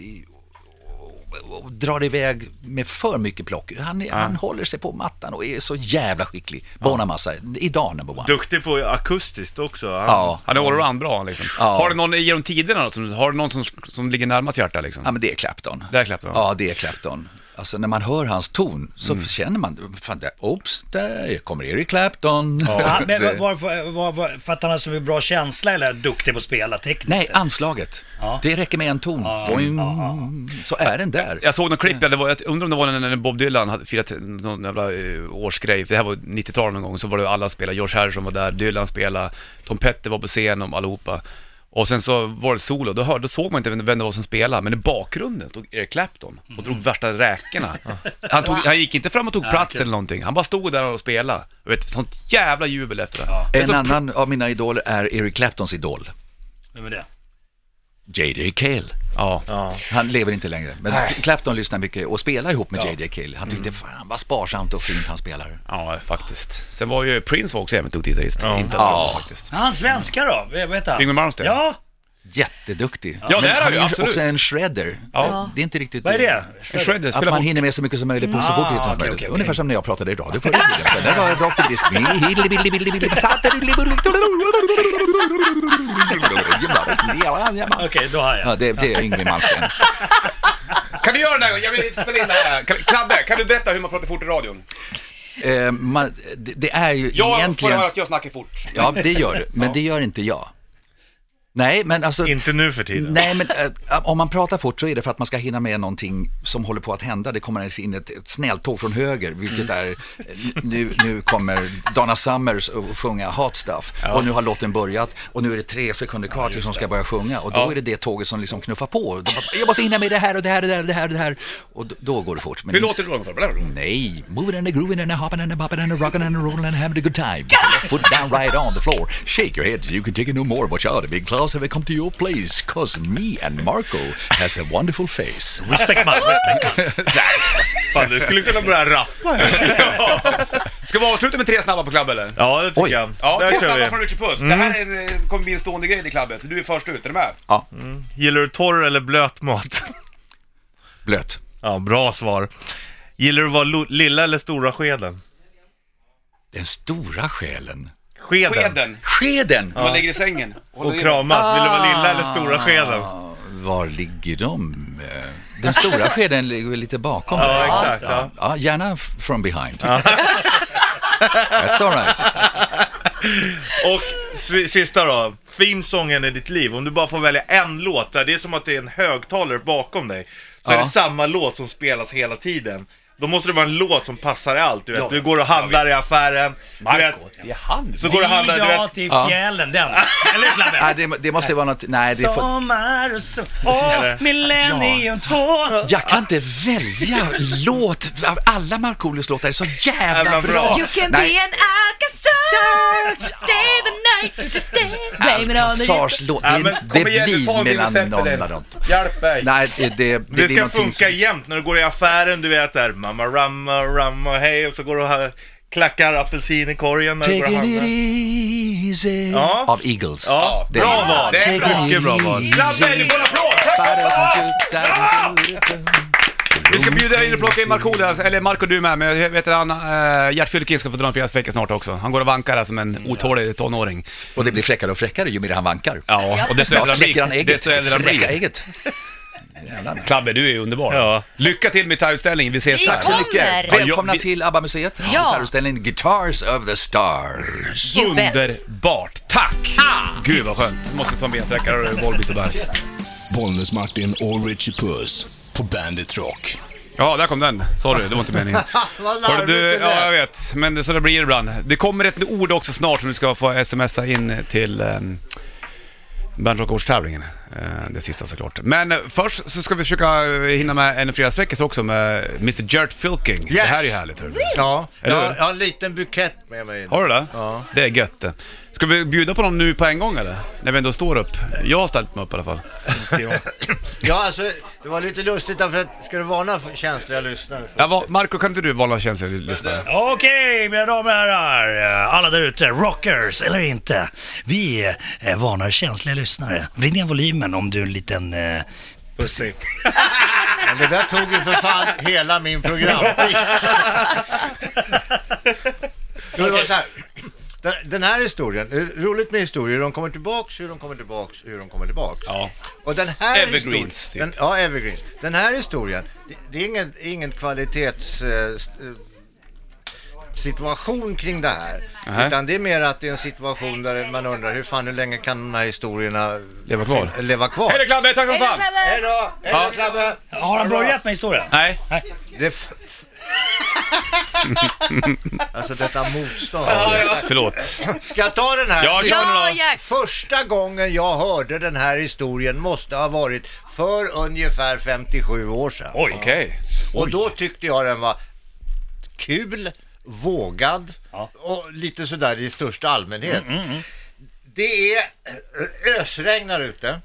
och, drar iväg med för mycket plock. Han, är- han håller sig på mattan och är så jävla skicklig. Bonamassa, idag number one. Duktig på akustiskt också. Han, Ja, Han är allround bra liksom. Ja. Har du någon genom tiderna då, som, har du någon som, som ligger närmast hjärtat liksom? ja, men det är Clapton. Där Clapton. Ja, det är Clapton. Alltså när man hör hans ton så Mm. känner man, fan, där, oops, där kommer Eric Clapton. Ja, men Det- var, var, var, att han har så bra känsla eller är duktig på att spela tekniskt? Nej, anslaget. Ja. Det räcker med en ton. Ja, Boing, ja, Så är den där. Jag såg någon klipp, ja, det var, jag undrar om det var när när Bob Dylan hade firat någon jävla eh, årsgrej, för det här var 90-talet någon gång, så var det alla spelade, George Harrison var där, Dylan spelade, Tom Petty var på scen och allihopa. Och sen så var det solo, då, hörde, då såg man inte vem det var som spelade, men i bakgrunden stod Eric Clapton och drog värsta räkorna. Han, tog, han gick inte fram och tog Ja, plats kul. eller någonting, han bara stod där och spelade. Och vet, sånt jävla jubel efter det. Ja. Det är En så- annan av mina idoler är Eric Claptons idol, Vem är det? J.J. Cale. Ja. Ja. Han lever inte längre, men Clapton lyssnar mycket och spelar ihop med J.J. Cale. Han tyckte fan vad sparsamt och fint han spelar. ja, faktiskt. Sen var ju Prince var också jävligt duktig gitarrist. Ja. Inte Ja. ja. faktiskt. Ja, han svenska då? Vad heter han? Yngwie Malmsteen. Ja, Jätteduktig. Ja, det är han ju, absolut. också en shredder. Ja. Det är inte riktigt... vad är det? Shredder, Att spela man fort. hinner med så mycket som möjligt på så Ah, fort som möjligt. okej. Ungefär som när jag pratade i radio förra tiden. Det var rakt i disk. Okej, då har jag. Ja, det, det är Yngwie Malmsteen. Kan du göra det där? Jag vill spela in det här. Klabbe, kan du berätta hur man pratar fort i radion? Eh, man, det, det är ju Jag får egentligen... höra att jag snackar fort. Ja, det gör du. Men det gör inte jag. Nej, men alltså... Inte nu för tiden. Nej, men äh, om man pratar fort så är det för att man ska hinna med någonting som håller på att hända. Det kommer in ett, ett snälltåg från höger, vilket är, nu, nu kommer Donna Summers att sjunga Hot Stuff. Och nu har låten börjat och nu är det tre sekunder kvar tills hon ska börja sjunga. Och då Ja. är det det tåget som liksom knuffar på. Bara, Jag måste hinna med det här och det här och det här och det här. Och, det här. och då, då går det fort. Men Hur låter det då? Nej, moving and a grooving and a hopping and a bopping and a rocking and a rolling and having a good time. Your left foot down right on the floor. Shake your head so you can take it no more. Watch out, a big class have come to your place. Cause me and Marco has a wonderful face. Respect man, respect man. Fan, du skulle kunna börja rappa här. Ska vi avsluta med tre snabba på klubb eller? Ja, det tycker Oj. jag. Ja, Där tre snabba vi. från Richard Puss. Det här är, eh, kommer bli en stående grej i klubbet, så du är först ut. Är du med? Ja, Gillar du torr eller blöt mat? blöt. Ja, bra svar. Gillar du att vara lilla eller stora skeden? Den stora själen. Skeden. Skeden. Skeden! Man ligger i sängen. Håller Och i- kramas. Vill du vara lilla eller stora skeden? Ah, Var ligger de? Den stora skeden ligger väl lite bakom. Ja, där. exakt. Ja. Ja, gärna from behind. That's all right. Och sista då, themesången i ditt liv. Om du bara får välja en låt, där det är som att det är en högtalare bakom dig. Så är Ja. det samma låt som spelas hela tiden. Då måste det vara en låt som passar i allt. Du vet, Ja, du går och handlar i affären. Du vet, Marco, det är han. så går du och handlar, du Ja vet. till Ja. fjällen, den. Eller hur Klabbe? Nej, det, det måste vara något, nej det får, Sommar och så, åh, millennium 2. Jag kan inte välja låt. Alla Markoolios låtar är så jävla bra. You can Nej. be an Alcazar, stay the night, you just stay, blame it on the Alcazars låt, Ja, det, det igen, blir dem. Hjälp mig. Nej, det, det, det, Det blir ska funka som- jämt när du går i affären, du vet där, mamma ramma, ramma, hej, och så går du och ha- klackar apelsin i korgen när du går och Take it handlar. easy Ja. av Eagles. Ja, Det- bra val! Det är bra. Mycket bra val. Klabbe, du får en applåd! Vi ska bjuda in och plocka in Markoolio, alltså, eller Marco du är med, men jag vet att han, uh, Gert Fylking ska få dra en fredagsvecka snart också. Han går och vankar där som en otålig tonåring. Och det blir fräckare och fräckare ju mer han vankar. Ja, och desto äldre Snart han kläcker han blir, ägget. desto äldre han Fräcka blir. ägget. Klabbe, du är underbar. Ja. Lycka till med gitarrutställningen, vi ses Vi där. Tack så Kommer. mycket. Ja, Välkomna vi- till ABBA-museet. Ja. Gitarrutställningen Guitars of the Stars. You bet. Underbart! Tack! Gud vad skönt. Måste ta en bensträckare och Volbeat och Bernt. Bollnäs-Martin och Richie Puss på Bandit Rock. Ja, där kom den. Sorry, det var inte meningen. Hörru, du, ja, jag vet. Men det, så det blir ibland. Det kommer ett ord också snart som du ska få smsa in till um, Bandrock-årstävlingen. Uh, det sista såklart. Men eh, först så ska vi försöka eh, hinna med en fredagsfräckis också med Mr Gert Fylking. Det här är ju härligt. Hörru. Ja, Eller jag, hur? jag har en liten bukett med mig. Har du det? Ja. Det är gött det. Ska vi bjuda på dem nu på en gång eller? När vi ändå står upp. Jag har ställt mig upp i alla fall. Ja, alltså, det var lite lustigt därför att, ska du varna för känsliga lyssnare? Ja, vad- Marco, kan inte du vara känslig lyssnare? Okej, mina damer och herrar, alla där ute, rockers eller inte. Vi eh, varnar känsliga lyssnare. Vrid ner volymen om du är en liten... Eh, Pussy. Men det där tog ju för fan hela min programtid. Jo, det var så här. Den, den här historien, eh, roligt med historier, hur de kommer tillbaks, hur de kommer tillbaks, hur de kommer tillbaks. Ja. Och den här Evergreens, historien, typ. den, ja, evergreens. Den här historien, det, det är ingen, ingen kvalitets... eh, eh, situation kring det här. Nähä. Utan det är mer att det är en situation där man undrar hur fan hur länge kan de här historierna Leva kvar. leva kvar? Hej då Klabbe, tack som fan! Hej då! Hej Ja. då Klabbe! Har han börjat med historien? Nej, Det är f- alltså detta motstånd. förlåt. Ska jag ta den här? Ja, kör Ja, då. Första gången jag hörde den här historien måste ha varit för ungefär 57 år sedan. Oj. Okej. Och då tyckte jag den var kul, vågad Ja. och lite sådär i största allmänhet. Det är eh, ösregnar ute.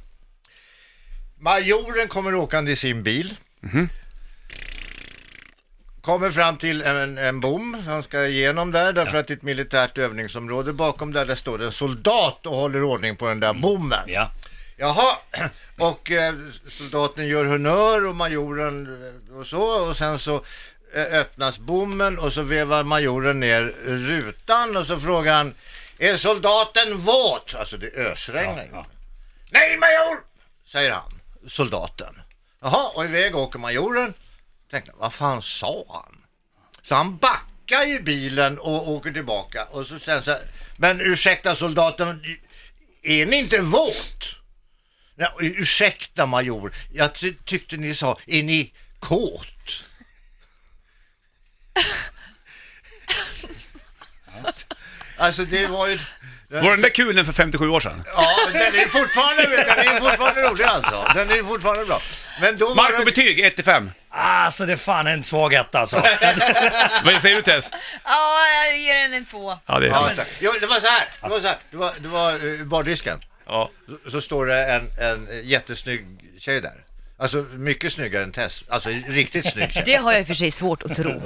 Majoren kommer åkande i sin bil. Kommer fram till en, en bom han ska igenom där därför att det är ett militärt övningsområde. Bakom där, där står det en soldat och håller ordning på den där bommen. Ja. Jaha, och eh, soldaten gör honör och majoren eh, och så och sen så eh, öppnas bommen och så vevar majoren ner rutan och så frågar han Är soldaten våt? Alltså det ösregnar ju. Ja, Nej major! Säger han, soldaten. Jaha, och iväg åker majoren. Tänkte, vad fan sa han? Så han backar i bilen och åker tillbaka och så sen så här, men ursäkta soldaten, är ni inte våt? Ja, ursäkta major, jag ty- tyckte ni sa, är ni kåt? alltså det var ju... Var den där kulen för 57 år sedan? Ja, den är fortfarande, den är fortfarande rolig alltså. Den är fortfarande bra. Men då var Marco det... betyg 1-5. Alltså det är fan en svag etta alltså. Vad säger du Tess? Ja, jag ger den en två. Ja, det är Ja, fint. jo, det var så här. Det var så här. Det var, det var uh, bardisken. Ja. Så, så står det en, en jättesnygg tjej där. Alltså mycket snyggare än Tess. Alltså riktigt snygg tjej. Det har jag i och för sig svårt att tro.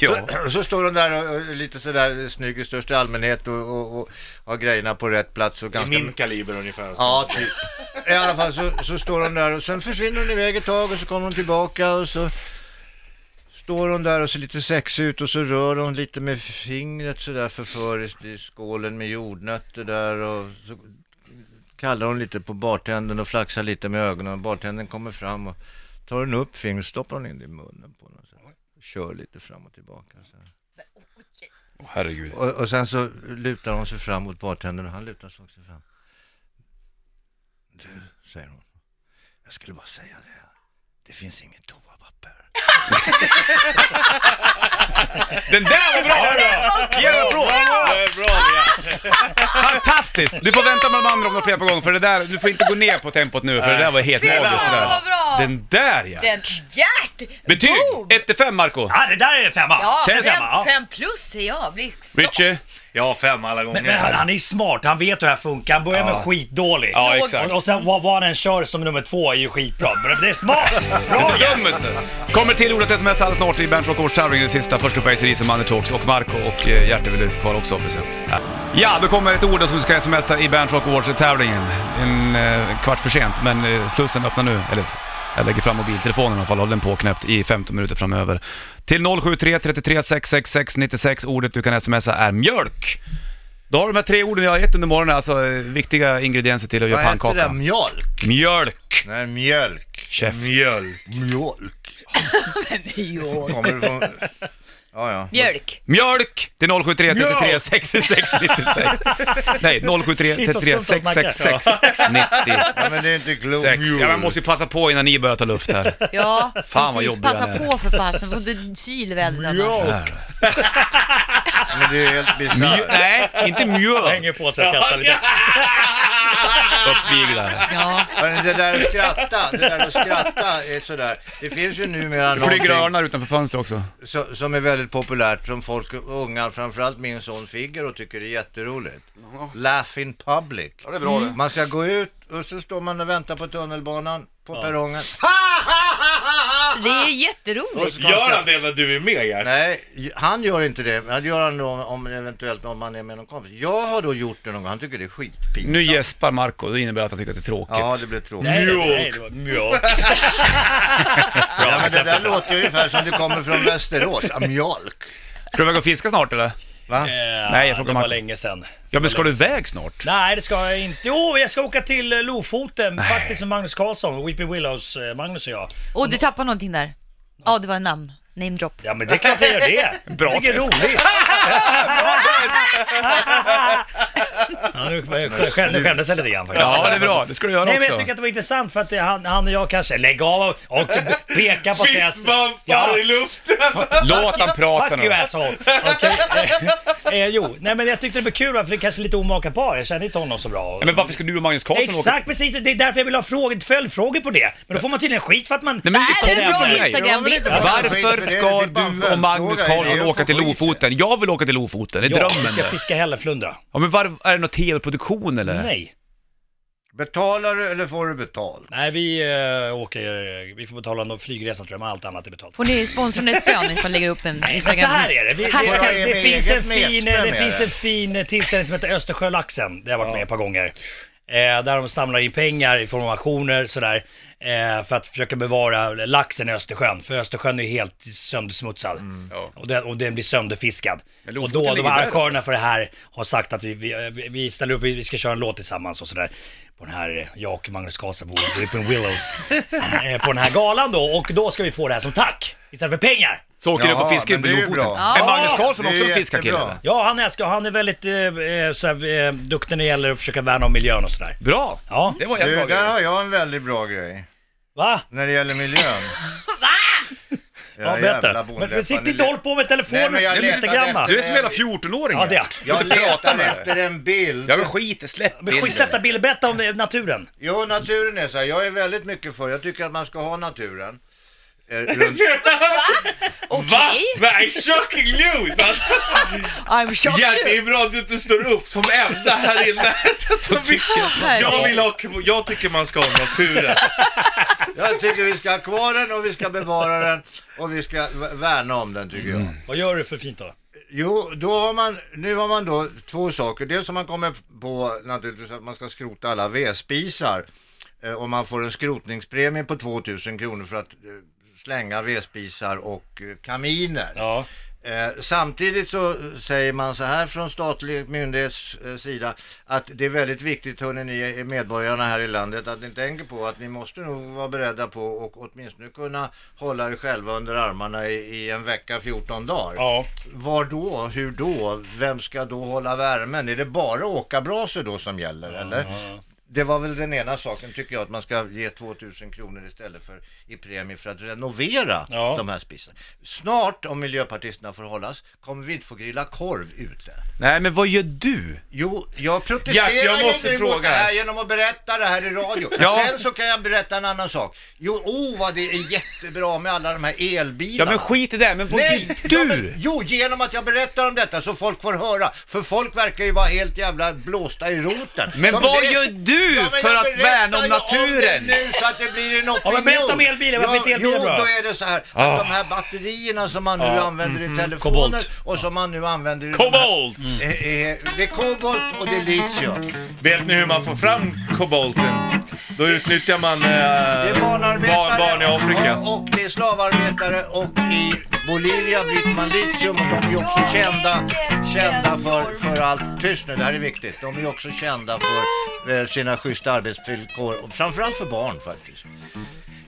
ja. Så, så står hon där och, och lite sådär snygg i största allmänhet och, och, och har grejerna på rätt plats och I ganska... min kaliber ungefär. Ja, typ. I alla fall så, så står hon där och sen försvinner hon iväg ett tag och så kommer hon tillbaka och så står hon där och ser lite sexig ut och så rör hon lite med fingret sådär förföriskt i skålen med jordnötter där och så kallar hon lite på bartendern och flaxar lite med ögonen och bartendern kommer fram och tar hon upp fingret och stoppar hon in det i munnen på och så kör lite fram och tillbaka. Så. Åh, herregud. Och, och sen så lutar hon sig fram mot bartendern och han lutar sig också fram. Du, säger hon. Jag skulle bara säga det. Det finns inget toapapper. Den där var bra! Ge en applåd! Det är bra det Fantastiskt! Du får vänta med de andra om de flera på gång för det där, du får inte gå ner på tempot nu för det där var helt Fy magiskt det där. bra! Den där ja! Den, hjärt! Betyg! Boom! 1-5 Marco Ja, det där är femma. Ja, det är femma. Ja. fem plus säger jag. Blir stolt. Richie? Ja, fem alla gånger. Men, men han, är smart, han vet hur det här funkar. Han börjar Ja. med skitdålig. Ja, exakt. Och, och sen vad, vad han än kör som nummer två är ju skitbra. Men det är smart! Bra inte. Kommer till ordet sms alldeles snart i Bernt Rock tävling det sista. Först upp ACDC, Money Talks och Marco och eh, Hjärte vill du kvar också. Ja. Ja, då kommer ett ord som du ska smsa i Bernt Rock Awards-tävlingen. En eh, kvart för sent, men eh, slussen öppnar nu. Eller jag lägger fram mobiltelefonen i alla fall, håller den påknäppt i 15 minuter framöver. Till 073 33 666 96, ordet du kan smsa är mjölk. Då har du de här tre orden jag har gett under morgonen, alltså eh, viktiga ingredienser till att Vad göra heter det? pannkaka. Mjölk? Mjölk! Nej, mjölk. Chef. Mjölk. Mjölk. Mjölk. Kommer från... Ja, ja. Mjölk. Mjölk till 073 33 Mjölk! 66 96. Nej, 073 Shit, vad 33 skumt att snacka. 666 96. ja men det är inte klokt. Ja, man måste ju passa på innan ni börjar ta luft här. Ja, Fan, vad precis. jobbig Passa han är. på för fasen, får du syl i vädret annars. Där. Men det är helt Mjö, bisarrt. nej, inte mjöl. Hänger på sig och skrattar lite. Uppviglar. Ja, Men det där att skratta, det där att skratta är sådär. Det finns ju numera Det flyger någonting örnar utanför fönstret också. så, som är väldigt populärt som folk, unga, framförallt min son Figaro tycker är jätteroligt. Laugh in public. Ja, det är bra det. Man ska gå ut och så står man och väntar på tunnelbanan på perrongen. det är jätteroligt. Gör han det när du är med Gert? Nej, han gör inte det. Han gör han då om eventuellt om man är med någon kompis. Jag har då gjort det någon gång. Han tycker det är skitpinsamt. Nu gäspar Marco, det innebär att han tycker att det är tråkigt. Ja, det blir tråkigt. Nej, nej, var mjölk. Ja, men det där låter ju ungefär som det kommer från Västerås. Ja, Mjölk. Ska du iväg och fiska snart eller? Va? Eh, Nej, jag frågar det var Marco. länge sedan. Ja men ska du iväg snart? Nej, det ska jag inte. Jo, jag ska åka till eh, Lofoten faktiskt med Magnus Karlsson, Weepy Willows, eh, Magnus och jag. Och du tappar någonting där. Ja, det var en namn. Name drop. Ja, men det är klart jag gör det. Bra jag tycker det är roligt. ja, nu, skä- nu skämdes jag lite grann faktiskt. Ja det är bra, det ska du göra Nej men också. jag tycker att det var intressant för att det, han, han och jag kanske, lägg av och, och peka på test. Fistbumpar Ja. i luften! Låt han prata Fuck you nu. asshole! Okej. eh, eh, jo, nej men jag tyckte det var kul för det är kanske lite omaka par. Jag känner inte honom så bra. Ja, men varför ska du och Magnus Karlsson åka? Exakt precis, det är därför jag vill ha frågor, följdfrågor på det. Men då får man tydligen skit för att man... Nej, men det är en bra. Instagram-bild. Men- Varför är ska du och Magnus är åka till. Lofoten? Jag vill åka till Lofoten, det är Ja, vi drömmen ska det. fiska hälleflundra. Ja men var, är det någon tv-produktion eller? Nej. Betalar du eller får du betalt? Nej, vi äh, åker, eh, vi får betala någon flygresa tror jag, men allt annat är betalt. Får ni sponsrade spön ifall ni lägger upp en Men så Instagram? här är det, vi, Hashtag. Det, det, finns en fin, det finns en fin tillställning som heter Östersjölaxen, det har jag varit med ett par gånger. Eh, där de samlar in pengar i form av auktioner sådär, eh, för att försöka bevara laxen i Östersjön, för Östersjön är ju helt söndersmutsad. Ja. Och, den, och den blir sönderfiskad. Och då, de här arrangörerna för det här har sagt att vi, vi, vi ställer upp, vi ska köra en låt tillsammans och sådär. På den här, eh, jag och Magnus Karlsson på Rippin Willows. eh, på den här galan då, och då ska vi få det här som tack! Istället för pengar! Så åker du på Ja, fiske men det är ju Lofoten? bra. Är Magnus Karlsson Det är också en fiskarkille jättebra. Ja, han älskar, han är väldigt eh, eh, såhär, eh, duktig när det gäller att försöka värna om miljön och sådär. Bra! Ja. Det var Du, jävla där bra har jag en väldigt bra grej. Va? När det gäller miljön. Ja, berätta. Men, men sitt inte och håll på med Nej, telefonen men jag Instagramma. efter- Du är som en jävla 14-åring. Ja, det är Jag prata letar med efter en bild. Ja men skit släpp Men skit, bilden. berätta om naturen. Jo, naturen är så här. Jag är väldigt mycket för. Jag tycker att man ska ha naturen. Eh, runt- Va? Nej, shocking news! Alltså, I'm shocked. Gert, det är bra att du inte står upp som enda här inne. Som vi, jag, vill ha, jag tycker man ska ha naturen. Jag tycker vi ska ha kvar den och vi ska bevara den och vi ska värna om den tycker jag. Vad gör du för fint då? Jo, då har man, nu har man då två saker. Dels har man kommit på naturligtvis att man ska skrota alla vedspisar. Eh, och man får en skrotningspremie på 2000 kronor för att eh, slänga vedspisar och eh, kaminer. Ja. Eh, samtidigt så säger man så här från statlig myndighets eh, sida att det är väldigt viktigt, hörni, ni medborgarna här i landet, att ni tänker på att ni måste nog vara beredda på och åtminstone kunna hålla er själva under armarna i, i en vecka, 14 dagar. Ja. Var då? Hur då? Vem ska då hålla värmen? Är det bara åkarbrasor då som gäller eller? Det var väl den ena saken tycker jag att man ska ge 2000 kronor istället för i premie för att renovera Ja. de här spisarna. Snart, om miljöpartisterna får hållas, kommer vi inte få grilla korv ute. Nej men vad gör du? Jo, jag protesterar Gert, jag måste fråga det här genom att berätta det här i radio. Ja. Sen så kan jag berätta en annan sak. Jo, oh vad det är jättebra med alla de här Ja elbilarna. men skit i det, men vad Nej, du? ja, men, jo, genom att jag berättar om detta så folk får höra. För folk verkar ju vara helt jävla blåsta i roten. Men De vad vet- gör du Ja, men för att värna om naturen? det nu så att det blir en opinion. Ja, men berätta om elbilar, varför inte elbilar Jo, då är det så här att Ah. de här batterierna som man nu Ja, använder i telefoner kobolt. och som man nu använder i de här- Kobolt! Eh, eh, Det är kobolt och det är litium. Vet ni hur man får fram kobolten? Då utnyttjar man eh, Det är barnarbetare barn, barn i Afrika. och, och det är slavarbetare och i Bolivia bryter man litium och de är också kända, kända för, för allt. Tyst nu, det här är viktigt. De är också kända för eh, sina schyssta arbetsvillkor och framförallt för barn faktiskt.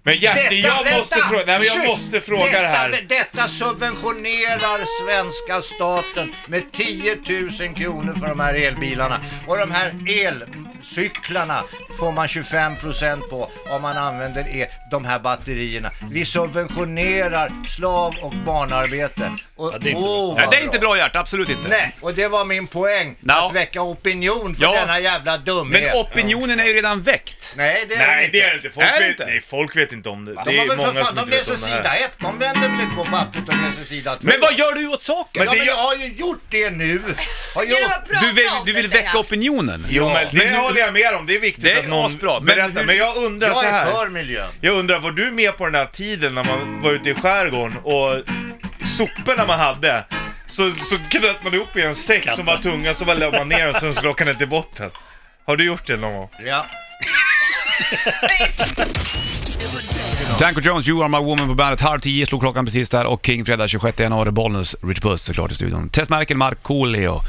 Men Gert, jag vänta! måste fråga, nej men jag måste fråga detta, det här. Detta subventionerar svenska staten med 10 000 kronor för de här elbilarna. Och de här elcyklarna får man 25 procent på om man använder e- de här batterierna. Vi subventionerar slav och barnarbete. Och, Ja, det är inte åh, Nej vad det är inte bra Gert, absolut inte. Nej, och det var min poäng. No. Att väcka opinion för Ja. denna jävla dumhet. Men opinionen är ju redan väckt. Nej, det är Nej inte. det är det inte. Folk, Är det vet, inte? nej, folk vet inte om det. De, Det har är för många fan, som de inte vet läser om det sida här. ett, de vänder väl inte på pappret och läser sida två. Men vad gör du åt saken? Men Ja, det men gör- jag har ju gjort det nu. Har gjort. prata Du vill, du det, vill säger väcka han. opinionen? Jo men det du- håller jag med om, det är viktigt Det är att någon asbra, men berättar. hur- Men jag undrar Jag så är här. för miljön. Jag undrar, var du med på den här tiden när man var ute i skärgården och soporna man hade så, så knöt man ihop i en säck Kasta. som var tunga så bara la man ner den så åka ner till botten. Har du gjort det någon gång? Ja. Danko Jones, You Are My Woman på bandet. Halv tio slog klockan precis där och King fredag 26 januari, Bollnäs, Rich Puss såklart i studion. Testmärken Markoolio och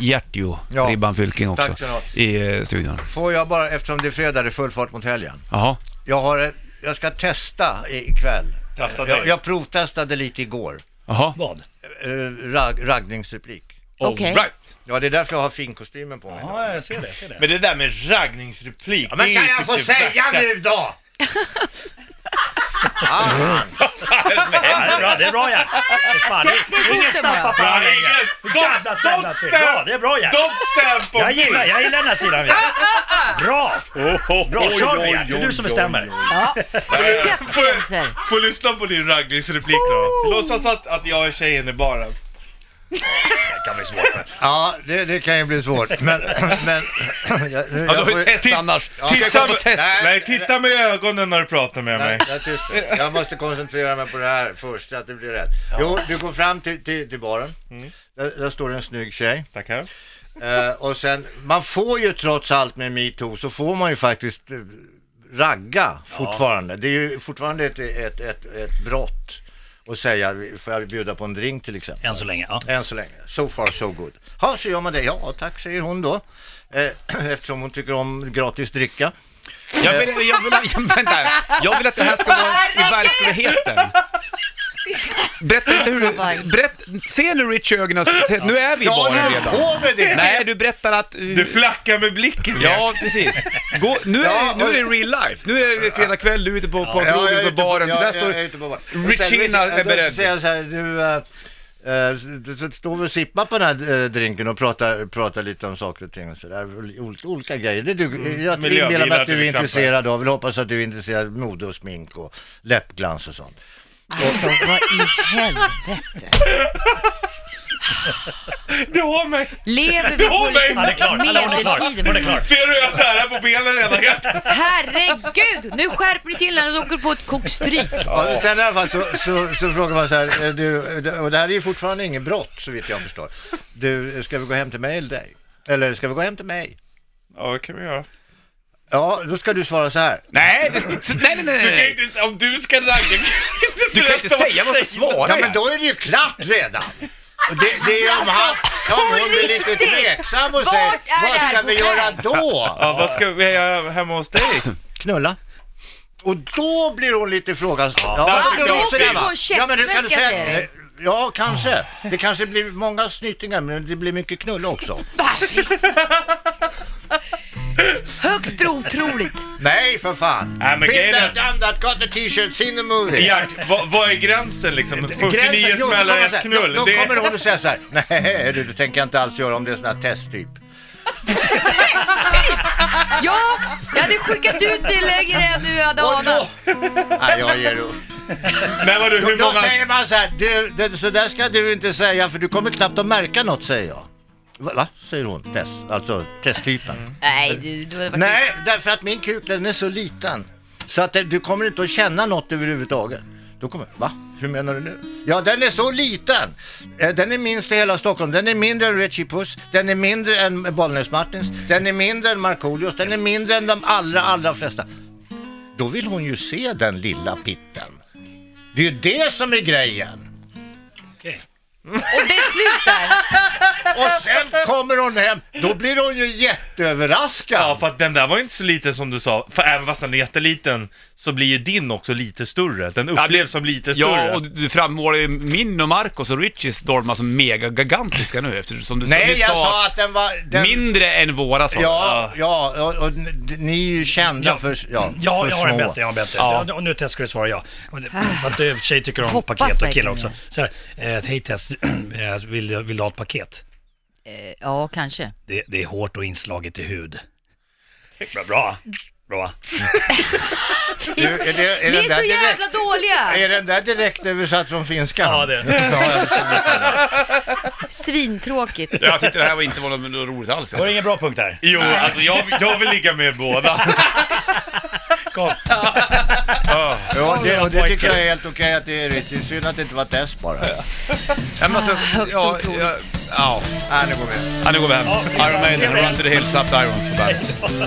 Gertjo, Ja. Ribban Fylking också Tack så mycket. i eh, studion. Får jag bara, eftersom det är fredag, det är full fart mot helgen. Jaha. Jag, har, ett- jag ska testa i- ikväll. Testa jag, jag provtestade lite igår. Jaha. Vad? Eh, Rag, raggningsreplik. Okej. All right. Ja, det är därför jag har finkostymen på mig. Ja, jag ser det. Jag ser det. Men det där med raggningsreplik, Ja, men kan jag typ få säga värsta. nu då? Är bra, det är bra Gert. Ingen stampa på längre. det är bra Gert. Jag me! gillar, jag gillar den här sidan Gert. Bra! Bra, kör nu Gert. Det är du som bestämmer. Ja. Receptgränser. Får lyssna på din raggningsreplik då. Låtsas att, att jag är tjejen i baren. Det kan bli svårt. men- Ja, det, det kan ju bli svårt. Men, men... jag, Ja, du jag har ju får- test annars. Ja. Ska jag Titta kolla på med, test? Nej. nej, titta med ögonen när du pratar med Nej, mig. jag, tyst nu. jag måste koncentrera mig på det här först så att det blir rätt. Jo, du går fram till, till, till baren. Där, där står en snygg tjej. Tackar. Eh, och sen, man får ju trots allt med metoo så får man ju faktiskt eh, ragga fortfarande. Det är ju fortfarande ett, ett, ett, ett brott att säga, får jag bjuda på en drink till exempel? Än så länge. Ja. Än så länge. So far so good. Ja, så gör man det. Ja, tack säger hon då. Eh, eftersom hon tycker om gratis dricka. Jag vill, jag, vill, jag, vänta, jag vill att det här ska vara i verkligheten. Berätta inte hur du... Berätt, se nu Rich i ögonen, se- nu är vi i Ja, baren höll redan. på med det! Nej, du berättar att... Du flackar med blicken Ja, precis. Gå, nu, är, Ja, nu är det real life. Nu är det fredag kväll, du är ute på, på Ja, jag krogen är för ute på- baren. ja, Där jag står är ute på baren. Och sen, Richina är då beredd. säger jag så här, du, du, du står och sippar på den här äh, drinken och pratar, pratar lite om saker och ting och sådär. Olika, olika grejer. Det du, jag inbillar mig Miljöbilar att du till är exempel. intresserad av, vill hoppas att du är intresserad av mode och smink och läppglans och sånt. Alltså, vad i helvete? Du har mig! Lever vi på liksom Ja, det är klar. Är medeltiden? klar. Ser du hur jag särar på benen redan? Herregud! Nu skärper ni till när du åker på ett kokstryk. Ja, sen i alla fall så, så, så frågar man så här, eh, du, och det här är ju fortfarande inget brott så vitt jag förstår. Du, ska vi gå hem till mig eller dig? Eller ska vi gå hem till mig? Ja, det kan vi göra. Ja, då ska du svara så här. Nej, det, nej, nej, nej, Du kan nej. inte, om du ska ragga, kan Du kan inte säga vad jag ska svara. Ja men då är det ju klart redan. Det, det är om han, om hon blir lite tveksam och säger, vad ska vi hotell?" göra då? Ja, vad ska vi göra hemma hos dig? Knulla. Och då blir hon lite ifrågasatt. Ja, där då va? På ja, men du kan jag säga Ja, kanske. Det kanske blir många snytingar, men det blir mycket knull också. Högst otroligt. Nej, för fan. Nej, men Been grejen är- done that, got the t-shirt, seen the movie. Gert, vad, vad är gränsen liksom? 49 Gränsen- jo, så smällar kommer ett så här, knull. Då, då det kommer hon att säga så här, nej du, det tänker jag inte alls göra om det är sån här testtyp. Ja, jag hade skickat ut det längre än du hade Och anat. då... Nej, jag ger upp. Men vadå, Då, hur då många... säger man så här, du, det, så där ska du inte säga för du kommer knappt att märka något säger jag. Va? Säger hon, test, alltså testtypen. Nej, du, du hade varit Nej, därför att min kuk den är så liten. Så att det, du kommer inte att känna något överhuvudtaget. Då kommer, va? Hur menar du nu? Ja, den är så liten. Eh, Den är minst i hela Stockholm. Den är mindre än Richie Puss. Den är mindre än Bollnäs Martins. Den är mindre än Markoolios. Den är mindre än de allra, allra flesta. Då vill hon ju se den lilla pitten. Det är ju det som är grejen. Okej. Och det är slut där. Och sen kommer hon hem, då blir hon ju jätteöverraskad. Ja, för att den där var ju inte så liten som du sa. För även fast den är jätteliten så blir ju din också lite större. Den upplevs som lite större. Ja, och du frammålar ju min och Marcos och Richies Dorma som mega gigantiska nu eftersom du, Nej, du jag sa sa att den var... Den... mindre än våra sa. Ja, ja, och, och n- ni är ju kända Ja. för, ja, Ja, för jag har en små. bättre, jag har en bättre. Ja. Och nu Tess ska du svara ja. Och det- För att eh, tjejer tycker om Hoppas paket och verkligen killar också. Så här, eh, hej Tess, vill, du- vill du ha ett paket? Eh, Ja, kanske. Det, det är hårt och inslaget i hud. Bra, bra. Bra. Du, är, det, är, Ni är där så direkt, jävla dåliga! är den där direkt översatt från finskan? Ja, det. Förstår. Svintråkigt. Jag tyckte det här var inte var något roligt alls. Var det ingen bra punkt här? Jo, alltså jag, jag vill ligga med båda. Kom. ja, det, och det tycker jag är helt okej att det är riktigt. Synd att det inte var test bara. Ja, men alltså, högst ja, ja, ja. Nej, nu går vi. Ja, nu går vi hem. Ja, Iron Maiden, ja. Run to the Hills, Up to Irons på bandet.